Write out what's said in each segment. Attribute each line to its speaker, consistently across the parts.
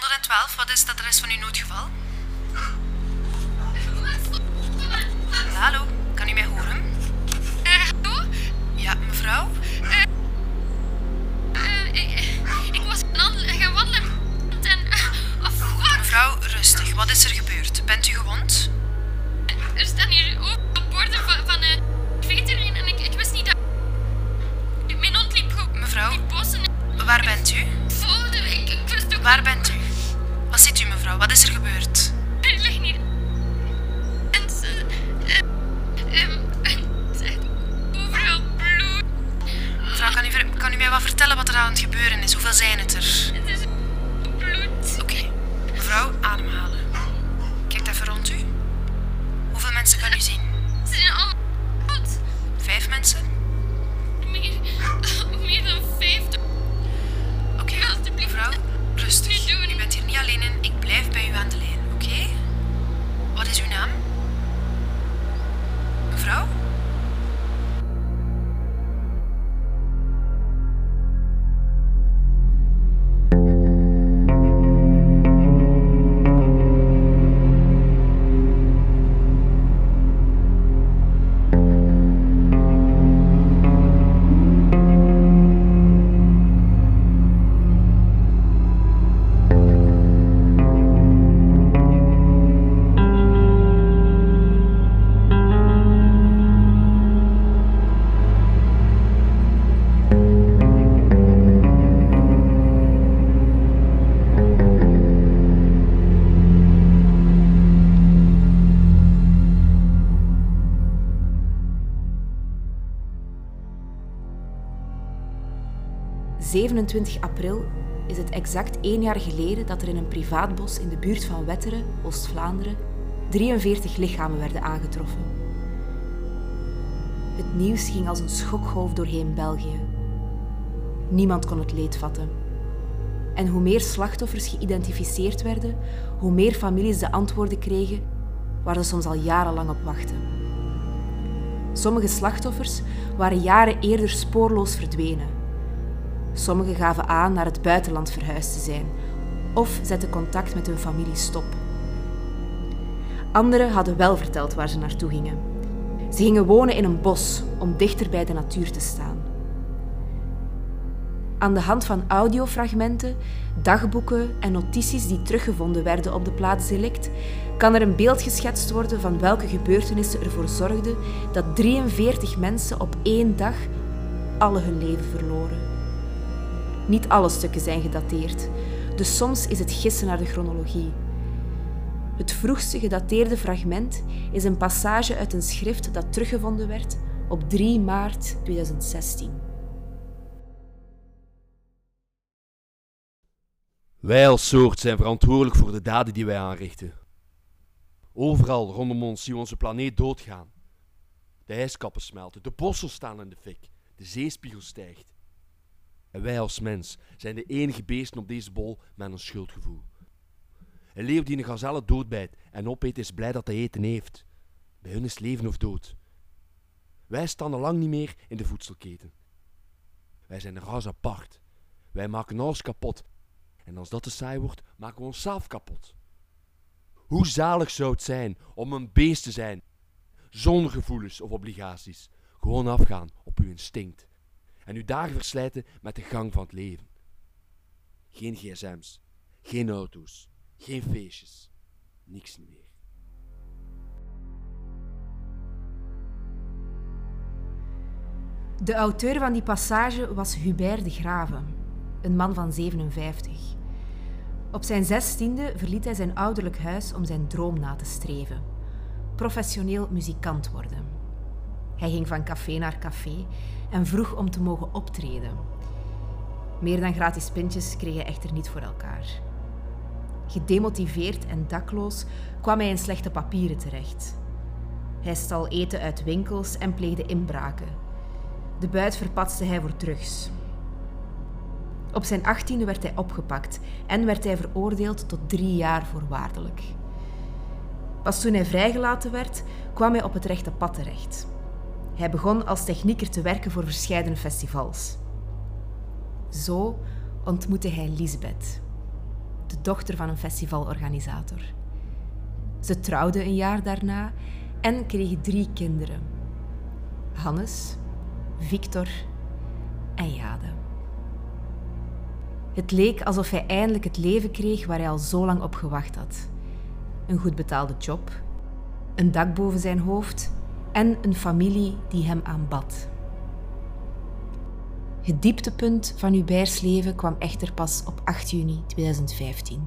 Speaker 1: 112, wat is het adres van uw noodgeval? Hallo, kan u mij horen?
Speaker 2: Eh, hallo?
Speaker 1: Ja, mevrouw?
Speaker 2: Eh, ik, ik was gaan wandelen- en... eh.
Speaker 1: Mevrouw, rustig. Wat is er gebeurd? Bent u gewond?
Speaker 2: Er staan hier ook borden van, van eh, vetering en ik, ik wist niet dat... Mijn hond liep gewoon...
Speaker 1: Mevrouw? Waar bent u?
Speaker 2: voelde. Ik, ik wist ook...
Speaker 1: Waar bent u? Mevrouw? Wat is er gebeurd?
Speaker 2: Er liggen hier... En ze... overal bloed.
Speaker 1: Mevrouw, kan u, kan u mij wat vertellen wat er aan het gebeuren is? Hoeveel zijn het er?
Speaker 2: Het is bloed.
Speaker 1: Oké. Mevrouw, ademhalen. Kijk even rond u. Hoeveel mensen kan u zien?
Speaker 3: 27 april is het exact één jaar geleden dat er in een privaatbos in de buurt van Wetteren, Oost-Vlaanderen, 43 lichamen werden aangetroffen. Het nieuws ging als een schokgolf doorheen België. Niemand kon het leed vatten. En hoe meer slachtoffers geïdentificeerd werden, hoe meer families de antwoorden kregen waar ze soms al jarenlang op wachten. Sommige slachtoffers waren jaren eerder spoorloos verdwenen. Sommigen gaven aan naar het buitenland verhuisd te zijn of zetten contact met hun familie stop. Anderen hadden wel verteld waar ze naartoe gingen. Ze gingen wonen in een bos om dichter bij de natuur te staan. Aan de hand van audiofragmenten, dagboeken en notities die teruggevonden werden op de plaatsdelict, kan er een beeld geschetst worden van welke gebeurtenissen ervoor zorgden dat 43 mensen op één dag alle hun leven verloren. Niet alle stukken zijn gedateerd, dus soms is het gissen naar de chronologie. Het vroegste gedateerde fragment is een passage uit een schrift dat teruggevonden werd op 3 maart 2016.
Speaker 4: Wij als soort zijn verantwoordelijk voor de daden die wij aanrichten. Overal rondom ons zien we onze planeet doodgaan. De ijskappen smelten, de bossen staan in de fik, de zeespiegel stijgt. En wij als mens zijn de enige beesten op deze bol met een schuldgevoel. Een leeuw die een gazelle doodbijt en opeet is blij dat hij eten heeft. Bij hun is leven of dood. Wij staan al lang niet meer in de voedselketen. Wij zijn ras apart. Wij maken alles kapot. En als dat te saai wordt, maken we onszelf kapot. Hoe zalig zou het zijn om een beest te zijn, zonder gevoelens of obligaties. Gewoon afgaan op uw instinct. En uw dagen verslijten met de gang van het leven. Geen gsm's, geen auto's, geen feestjes, niks meer.
Speaker 3: De auteur van die passage was Hubert de Grave, een man van 57. Op zijn zestiende verliet hij zijn ouderlijk huis om zijn droom na te streven: professioneel muzikant worden. Hij ging van café naar café en vroeg om te mogen optreden. Meer dan gratis pintjes kreeg hij echter niet voor elkaar. Gedemotiveerd en dakloos kwam hij in slechte papieren terecht. Hij stal eten uit winkels en pleegde inbraken. De buit verpatste hij voor drugs. Op zijn achttiende werd hij opgepakt en werd hij veroordeeld tot drie jaar voorwaardelijk. Pas toen hij vrijgelaten werd, kwam hij op het rechte pad terecht. Hij begon als technieker te werken voor verscheidene festivals. Zo ontmoette hij Lisbeth, de dochter van een festivalorganisator. Ze trouwde een jaar daarna en kreeg drie kinderen: Hannes, Victor en Jade. Het leek alsof hij eindelijk het leven kreeg waar hij al zo lang op gewacht had. Een goed betaalde job, een dak boven zijn hoofd en een familie die hem aanbad. Het dieptepunt van Hubert's leven kwam echter pas op 8 juni 2015.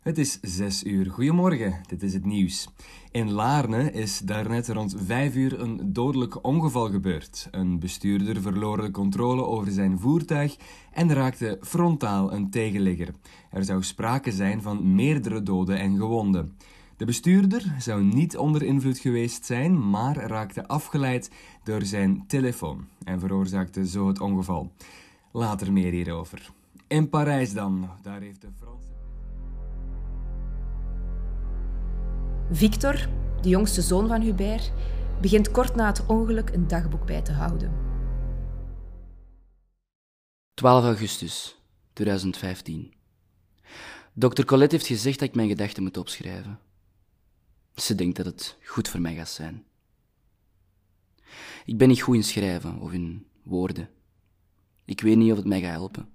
Speaker 5: Het is 6 uur. Goedemorgen, dit is het nieuws. In Laarne is daarnet rond 5 uur een dodelijk ongeval gebeurd. Een bestuurder verloor de controle over zijn voertuig en raakte frontaal een tegenligger. Er zou sprake zijn van meerdere doden en gewonden. De bestuurder zou niet onder invloed geweest zijn, maar raakte afgeleid door zijn telefoon en veroorzaakte zo het ongeval. Later meer hierover. In Parijs dan, daar heeft de Franse.
Speaker 3: Victor, de jongste zoon van Hubert, begint kort na het ongeluk een dagboek bij te houden.
Speaker 6: 12 augustus 2015. Dokter Colette heeft gezegd dat ik mijn gedachten moet opschrijven. Ze denkt dat het goed voor mij gaat zijn. Ik ben niet goed in schrijven of in woorden. Ik weet niet of het mij gaat helpen.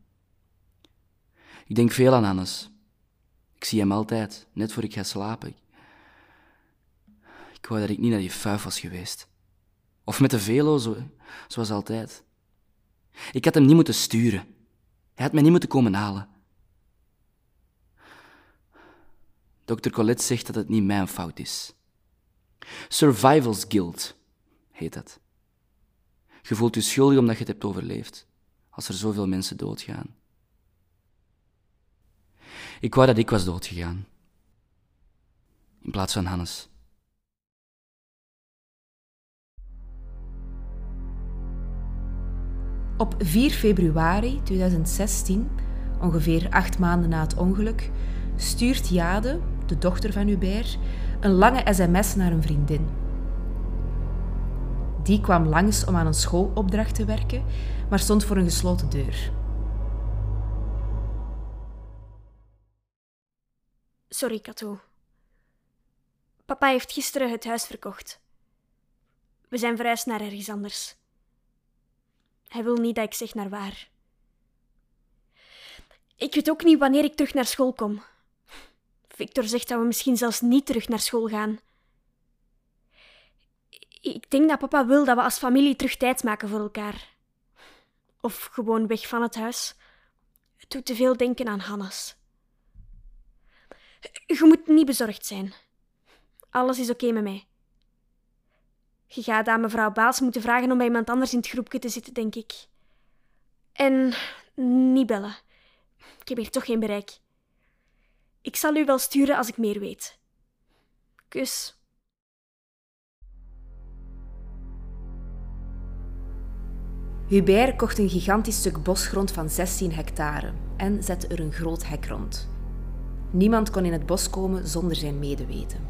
Speaker 6: Ik denk veel aan Hannes. Ik zie hem altijd, net voor ik ga slapen. Ik wou dat ik niet naar die fuif was geweest. Of met de velo, zo, zoals altijd. Ik had hem niet moeten sturen. Hij had mij niet moeten komen halen. Dr. Colette zegt dat het niet mijn fout is. Survival's guilt heet dat. Je voelt je schuldig omdat je het hebt overleefd, als er zoveel mensen doodgaan. Ik wou dat ik was doodgegaan, in plaats van Hannes.
Speaker 3: Op 4 februari 2016, ongeveer acht maanden na het ongeluk, stuurt Jade, de dochter van Hubert, een lange sms naar een vriendin. Die kwam langs om aan een schoolopdracht te werken, maar stond voor een gesloten deur.
Speaker 7: Sorry, Kato. Papa heeft gisteren het huis verkocht. We zijn verhuisd naar ergens anders. Hij wil niet dat ik zeg naar waar. Ik weet ook niet wanneer ik terug naar school kom. Victor zegt dat we misschien zelfs niet terug naar school gaan. Ik denk dat papa wil dat we als familie terug tijd maken voor elkaar. Of gewoon weg van het huis. Het doet te veel denken aan Hannes. Je moet niet bezorgd zijn. Alles is oké met mij. Je gaat aan mevrouw Baals moeten vragen om bij iemand anders in het groepje te zitten, denk ik. En niet bellen. Ik heb hier toch geen bereik. Ik zal u wel sturen als ik meer weet. Kus.
Speaker 3: Hubert kocht een gigantisch stuk bosgrond van 16 hectare en zette er een groot hek rond. Niemand kon in het bos komen zonder zijn medeweten.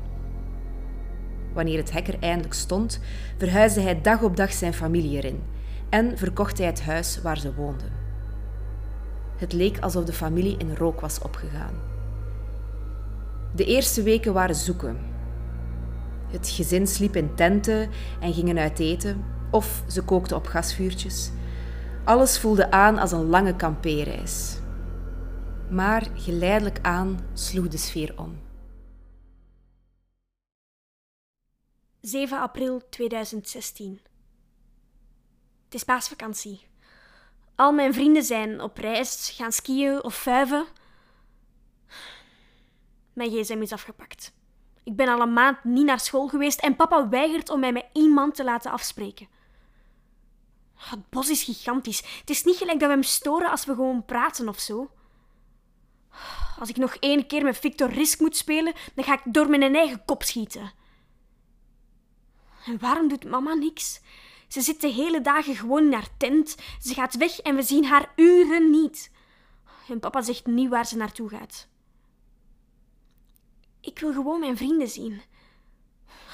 Speaker 3: Wanneer het hek er eindelijk stond, verhuisde hij dag op dag zijn familie erin en verkocht hij het huis waar ze woonden. Het leek alsof de familie in rook was opgegaan. De eerste weken waren zoeken. Het gezin sliep in tenten en gingen uit eten, of ze kookten op gasvuurtjes. Alles voelde aan als een lange kampeerreis. Maar geleidelijk aan sloeg de sfeer om.
Speaker 7: 7 april 2016. Het is paasvakantie. Al mijn vrienden zijn op reis, gaan skiën of vuiven. Mijn gsm is afgepakt. Ik ben al een maand niet naar school geweest en papa weigert om mij met iemand te laten afspreken. Het bos is gigantisch. Het is niet gelijk dat we hem storen als we gewoon praten of zo. Als ik nog één keer met Victor Risk moet spelen, dan ga ik door mijn eigen kop schieten. En waarom doet mama niks? Ze zit de hele dagen gewoon in haar tent. Ze gaat weg en we zien haar uren niet. En papa zegt niet waar ze naartoe gaat. Ik wil gewoon mijn vrienden zien.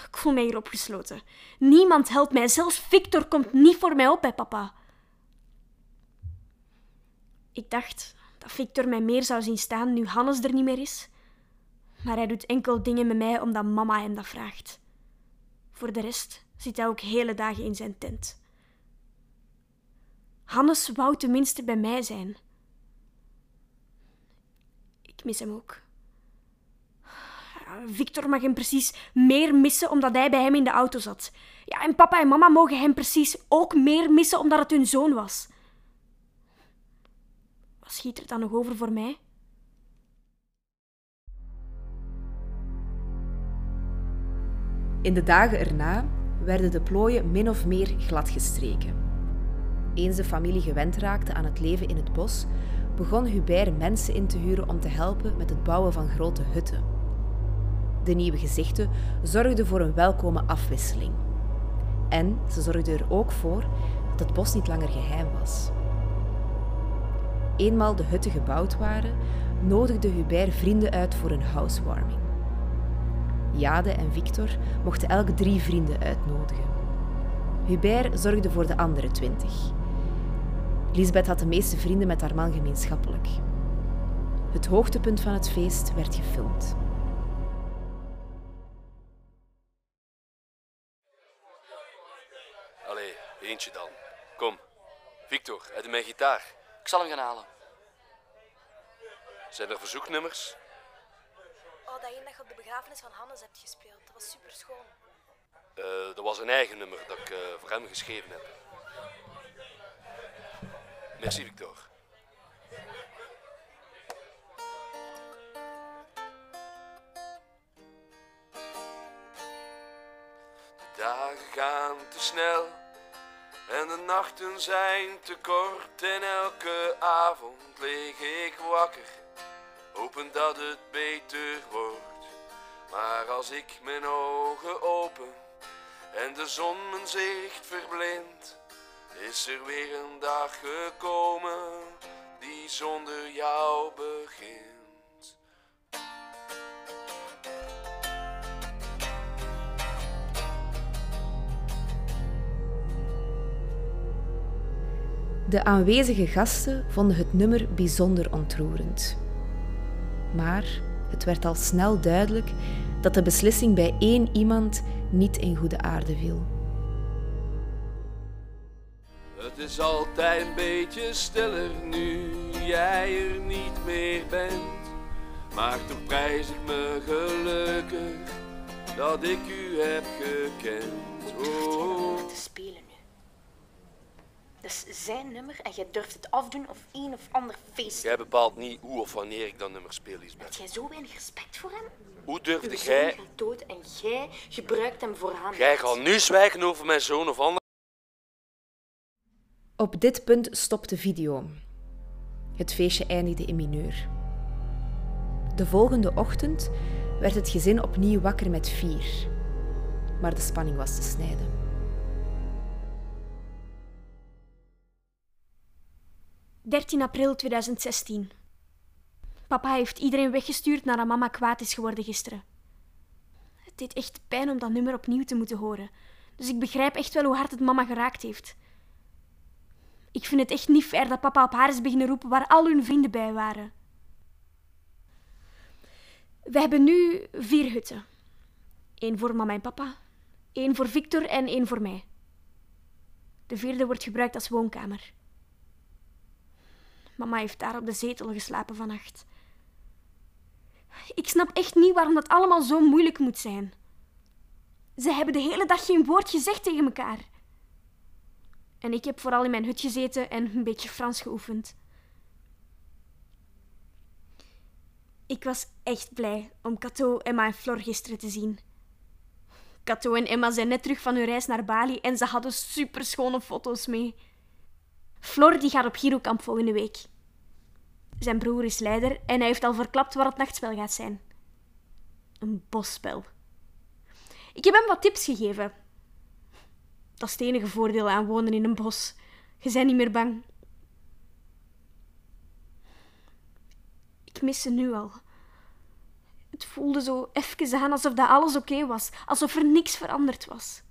Speaker 7: Ik voel mij hier opgesloten. Niemand helpt mij. Zelfs Victor komt niet voor mij op bij papa. Ik dacht dat Victor mij meer zou zien staan nu Hannes er niet meer is. Maar hij doet enkel dingen met mij omdat mama hem dat vraagt. Voor de rest zit hij ook hele dagen in zijn tent. Hannes wou tenminste bij mij zijn. Ik mis hem ook. Victor mag hem precies meer missen omdat hij bij hem in de auto zat. Ja, en papa en mama mogen hem precies ook meer missen omdat het hun zoon was. Wat schiet er dan nog over voor mij?
Speaker 3: In de dagen erna werden de plooien min of meer gladgestreken. Eens de familie gewend raakte aan het leven in het bos, begon Hubert mensen in te huren om te helpen met het bouwen van grote hutten. De nieuwe gezichten zorgden voor een welkome afwisseling. En ze zorgden er ook voor dat het bos niet langer geheim was. Eenmaal de hutten gebouwd waren, nodigde Hubert vrienden uit voor een housewarming. Jade en Victor mochten elk drie vrienden uitnodigen. Hubert zorgde voor de andere twintig. Lisbeth had de meeste vrienden met haar man gemeenschappelijk. Het hoogtepunt van het feest werd gefilmd.
Speaker 4: Dan. Kom. Victor, heb je mijn gitaar?
Speaker 6: Ik zal hem gaan halen.
Speaker 4: Zijn er verzoeknummers?
Speaker 7: Oh, dat een dat je op de begrafenis van Hannes hebt gespeeld. Dat was super schoon.
Speaker 4: Eh, dat was een eigen nummer dat ik eh, voor hem geschreven heb. Merci, Victor. De dagen gaan te snel en de nachten zijn te kort en elke avond lig ik wakker, hopend dat het beter wordt. Maar als ik mijn ogen open en de zon mijn zicht verblindt, is er weer een dag gekomen die zonder jou begint.
Speaker 3: De aanwezige gasten vonden het nummer bijzonder ontroerend. Maar het werd al snel duidelijk dat de beslissing bij één iemand niet in goede aarde viel.
Speaker 4: Het is altijd een beetje stiller nu jij er niet meer bent. Maar toch prijs ik me gelukkig dat ik u heb gekend. Oh.
Speaker 8: te spelen is zijn nummer en jij durft het afdoen of een of ander feest.
Speaker 4: Jij bepaalt niet hoe of wanneer ik dat nummer speel,
Speaker 8: Heb
Speaker 4: Lisbeth.
Speaker 8: jij zo weinig respect voor hem?
Speaker 4: Hoe durfde
Speaker 8: zoon
Speaker 4: jij...
Speaker 8: gaat dood en jij gebruikt hem voor haar.
Speaker 4: Jij gaat nu zwijgen over mijn zoon of ander.
Speaker 3: Op dit punt stopt de video. Het feestje eindigde in mineur. De volgende ochtend werd het gezin opnieuw wakker met vier. Maar de spanning was te snijden.
Speaker 7: ...13 april 2016. Papa heeft iedereen weggestuurd nadat mama kwaad is geworden gisteren. Het deed echt pijn om dat nummer opnieuw te moeten horen. Dus ik begrijp echt wel hoe hard het mama geraakt heeft. Ik vind het echt niet fair dat papa op haar is beginnen roepen waar al hun vrienden bij waren. We hebben nu vier hutten. Eén voor mama en papa, één voor Victor en één voor mij. De vierde wordt gebruikt als woonkamer. Mama heeft daar op de zetel geslapen vannacht. Ik snap echt niet waarom dat allemaal zo moeilijk moet zijn. Ze hebben de hele dag geen woord gezegd tegen elkaar. En ik heb vooral in mijn hut gezeten en een beetje Frans geoefend. Ik was echt blij om Cato, Emma en Flor gisteren te zien. Cato en Emma zijn net terug van hun reis naar Bali en ze hadden superschone foto's mee. Flor die gaat op Girokamp volgende week. Zijn broer is leider en hij heeft al verklapt waar het nachtspel gaat zijn. Een bosspel. Ik heb hem wat tips gegeven. Dat is het enige voordeel aan wonen in een bos. Je bent niet meer bang. Ik mis ze nu al. Het voelde zo even aan alsof dat alles oké was, alsof er niks veranderd was.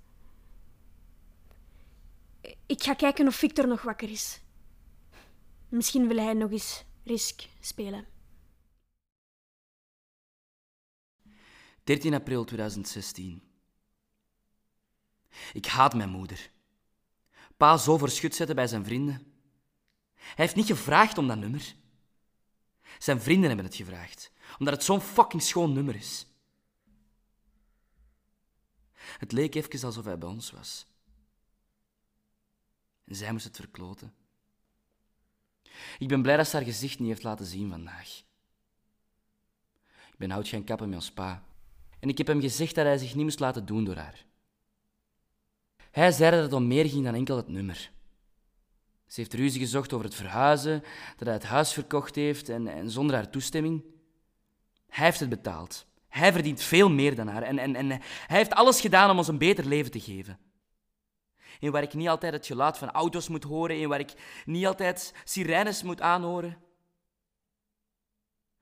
Speaker 7: Ik ga kijken of Victor nog wakker is. Misschien wil hij nog eens Risk spelen.
Speaker 6: 13 april 2016. Ik haat mijn moeder. Pa zo voor schut zetten bij zijn vrienden. Hij heeft niet gevraagd om dat nummer. Zijn vrienden hebben het gevraagd, omdat het zo'n fucking schoon nummer is. Het leek even alsof hij bij ons was. En zij moest het verkloten. Ik ben blij dat ze haar gezicht niet heeft laten zien vandaag. Ik ben oud gaan kappen met ons pa. En ik heb hem gezegd dat hij zich niet moest laten doen door haar. Hij zei dat het om meer ging dan enkel het nummer. Ze heeft ruzie gezocht over het verhuizen, dat hij het huis verkocht heeft en, en zonder haar toestemming. Hij heeft het betaald. Hij verdient veel meer dan haar en, en, en hij heeft alles gedaan om ons een beter leven te geven. In waar ik niet altijd het geluid van auto's moet horen, in waar ik niet altijd sirenes moet aanhoren.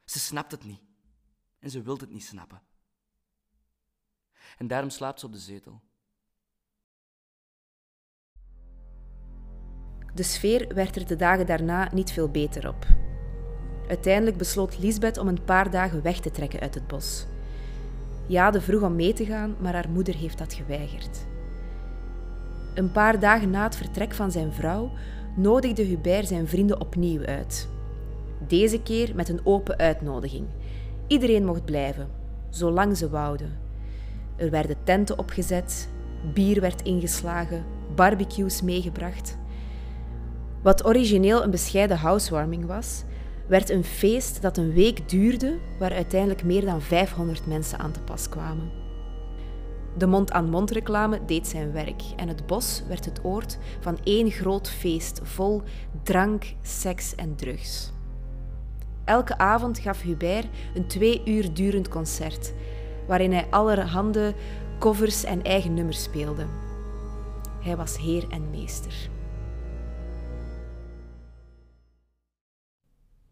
Speaker 6: Ze snapt het niet en ze wil het niet snappen. En daarom slaapt ze op de zetel.
Speaker 3: De sfeer werd er de dagen daarna niet veel beter op. Uiteindelijk besloot Lisbeth om een paar dagen weg te trekken uit het bos. Jade vroeg om mee te gaan, maar haar moeder heeft dat geweigerd. Een paar dagen na het vertrek van zijn vrouw nodigde Hubert zijn vrienden opnieuw uit. Deze keer met een open uitnodiging. Iedereen mocht blijven, zolang ze wouden. Er werden tenten opgezet, bier werd ingeslagen, barbecues meegebracht. Wat origineel een bescheiden housewarming was, werd een feest dat een week duurde, waar uiteindelijk meer dan 500 mensen aan te pas kwamen. De mond-aan-mond reclame deed zijn werk en het bos werd het oord van één groot feest vol drank, seks en drugs. Elke avond gaf Hubert een twee uur durend concert, waarin hij allerhande covers en eigen nummers speelde. Hij was heer en meester.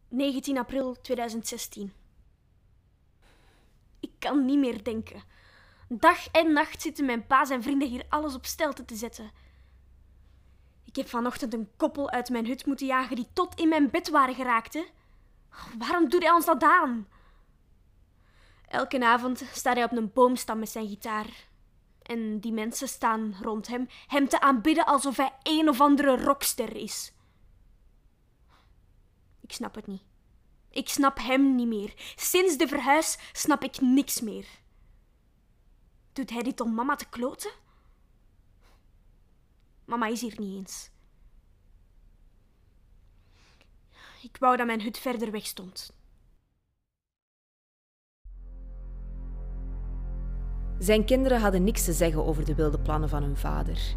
Speaker 7: 19 april 2016. Ik kan niet meer denken. Dag en nacht zitten mijn pa's en vrienden hier alles op stelte te zetten. Ik heb vanochtend een koppel uit mijn hut moeten jagen die tot in mijn bed waren geraakt. Hè? Waarom doet hij ons dat aan? Elke avond staat hij op een boomstam met zijn gitaar. En die mensen staan rond hem, hem te aanbidden alsof hij een of andere rockster is. Ik snap het niet. Ik snap hem niet meer. Sinds de verhuis snap ik niks meer. Doet hij dit om mama te kloten? Mama is hier niet eens. Ik wou dat mijn hut verder weg stond.
Speaker 3: Zijn kinderen hadden niks te zeggen over de wilde plannen van hun vader.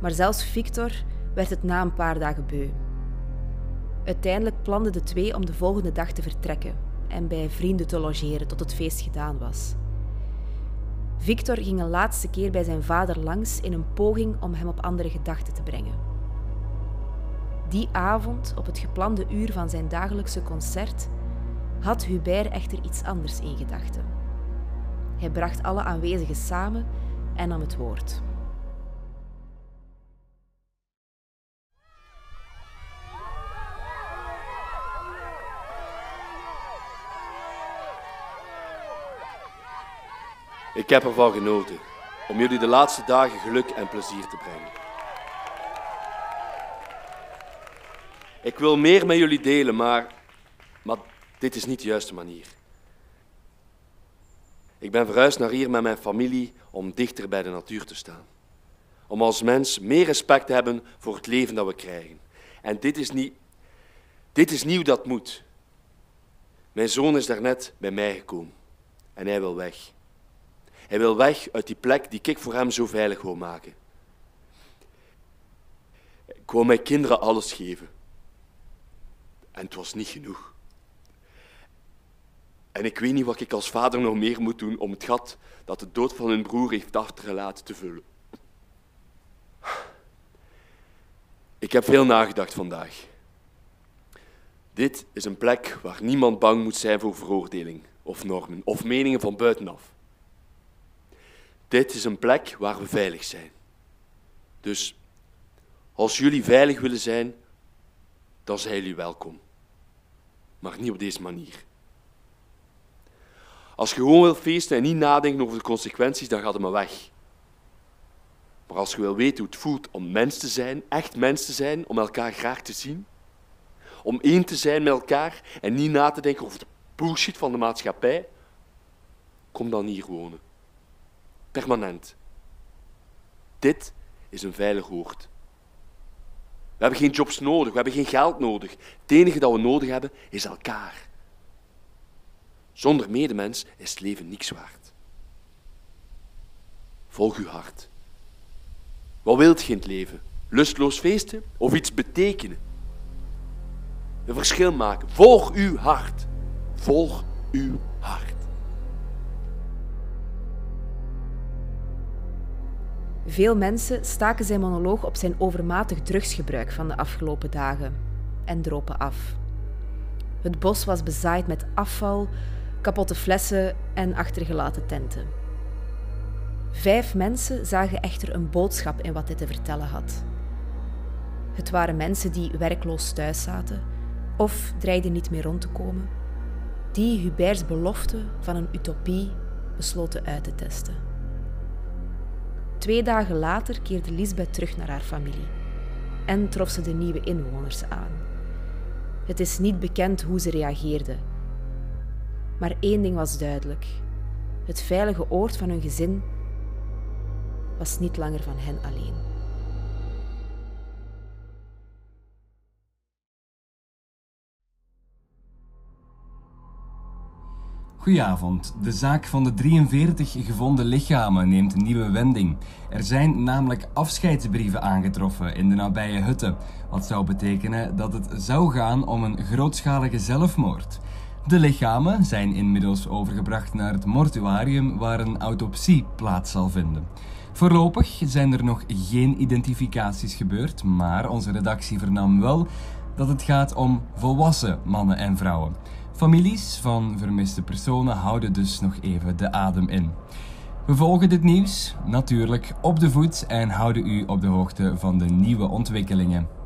Speaker 3: Maar zelfs Victor werd het na een paar dagen beu. Uiteindelijk planden de twee om de volgende dag te vertrekken en bij vrienden te logeren tot het feest gedaan was. Victor ging een laatste keer bij zijn vader langs in een poging om hem op andere gedachten te brengen. Die avond, op het geplande uur van zijn dagelijkse concert, had Hubert echter iets anders in gedachten. Hij bracht alle aanwezigen samen en nam het woord.
Speaker 4: Ik heb ervan genoten om jullie de laatste dagen geluk en plezier te brengen. Ik wil meer met jullie delen, maar, maar dit is niet de juiste manier. Ik ben verhuisd naar hier met mijn familie om dichter bij de natuur te staan. Om als mens meer respect te hebben voor het leven dat we krijgen. En dit is, niet, dit is nieuw dat moet. Mijn zoon is daarnet bij mij gekomen en hij wil weg. Hij wil weg uit die plek die ik voor hem zo veilig wil maken. Ik wou mijn kinderen alles geven. En het was niet genoeg. En ik weet niet wat ik als vader nog meer moet doen om het gat dat de dood van hun broer heeft achtergelaten te vullen. Ik heb veel nagedacht vandaag. Dit is een plek waar niemand bang moet zijn voor veroordeling of normen of meningen van buitenaf. Dit is een plek waar we veilig zijn. Dus als jullie veilig willen zijn, dan zijn jullie welkom. Maar niet op deze manier. Als je gewoon wil feesten en niet nadenken over de consequenties, dan gaat het maar weg. Maar als je wil weten hoe het voelt om mens te zijn, echt mens te zijn, om elkaar graag te zien, om één te zijn met elkaar en niet na te denken over de bullshit van de maatschappij, kom dan hier wonen. Permanent. Dit is een veilig oord. We hebben geen jobs nodig, we hebben geen geld nodig. Het enige dat we nodig hebben is elkaar. Zonder medemens is het leven niks waard. Volg uw hart. Wat wilt je in het leven? Lustloos feesten of iets betekenen? Een verschil maken. Volg uw hart. Volg uw hart.
Speaker 3: Veel mensen staken zijn monoloog op zijn overmatig drugsgebruik van de afgelopen dagen en dropen af. Het bos was bezaaid met afval, kapotte flessen en achtergelaten tenten. Vijf mensen zagen echter een boodschap in wat hij te vertellen had. Het waren mensen die werkloos thuis zaten of dreigden niet meer rond te komen, die Hubert's belofte van een utopie besloten uit te testen. Twee dagen later keerde Lisbeth terug naar haar familie en trof ze de nieuwe inwoners aan. Het is niet bekend hoe ze reageerden, maar één ding was duidelijk: het veilige oord van hun gezin was niet langer van hen alleen.
Speaker 5: Goedenavond. De zaak van de 43 gevonden lichamen neemt een nieuwe wending. Er zijn namelijk afscheidsbrieven aangetroffen in de nabije hutten, wat zou betekenen dat het zou gaan om een grootschalige zelfmoord. De lichamen zijn inmiddels overgebracht naar het mortuarium waar een autopsie plaats zal vinden. Voorlopig zijn er nog geen identificaties gebeurd, maar onze redactie vernam wel dat het gaat om volwassen mannen en vrouwen. Families van vermiste personen houden dus nog even de adem in. We volgen dit nieuws natuurlijk op de voet en houden u op de hoogte van de nieuwe ontwikkelingen.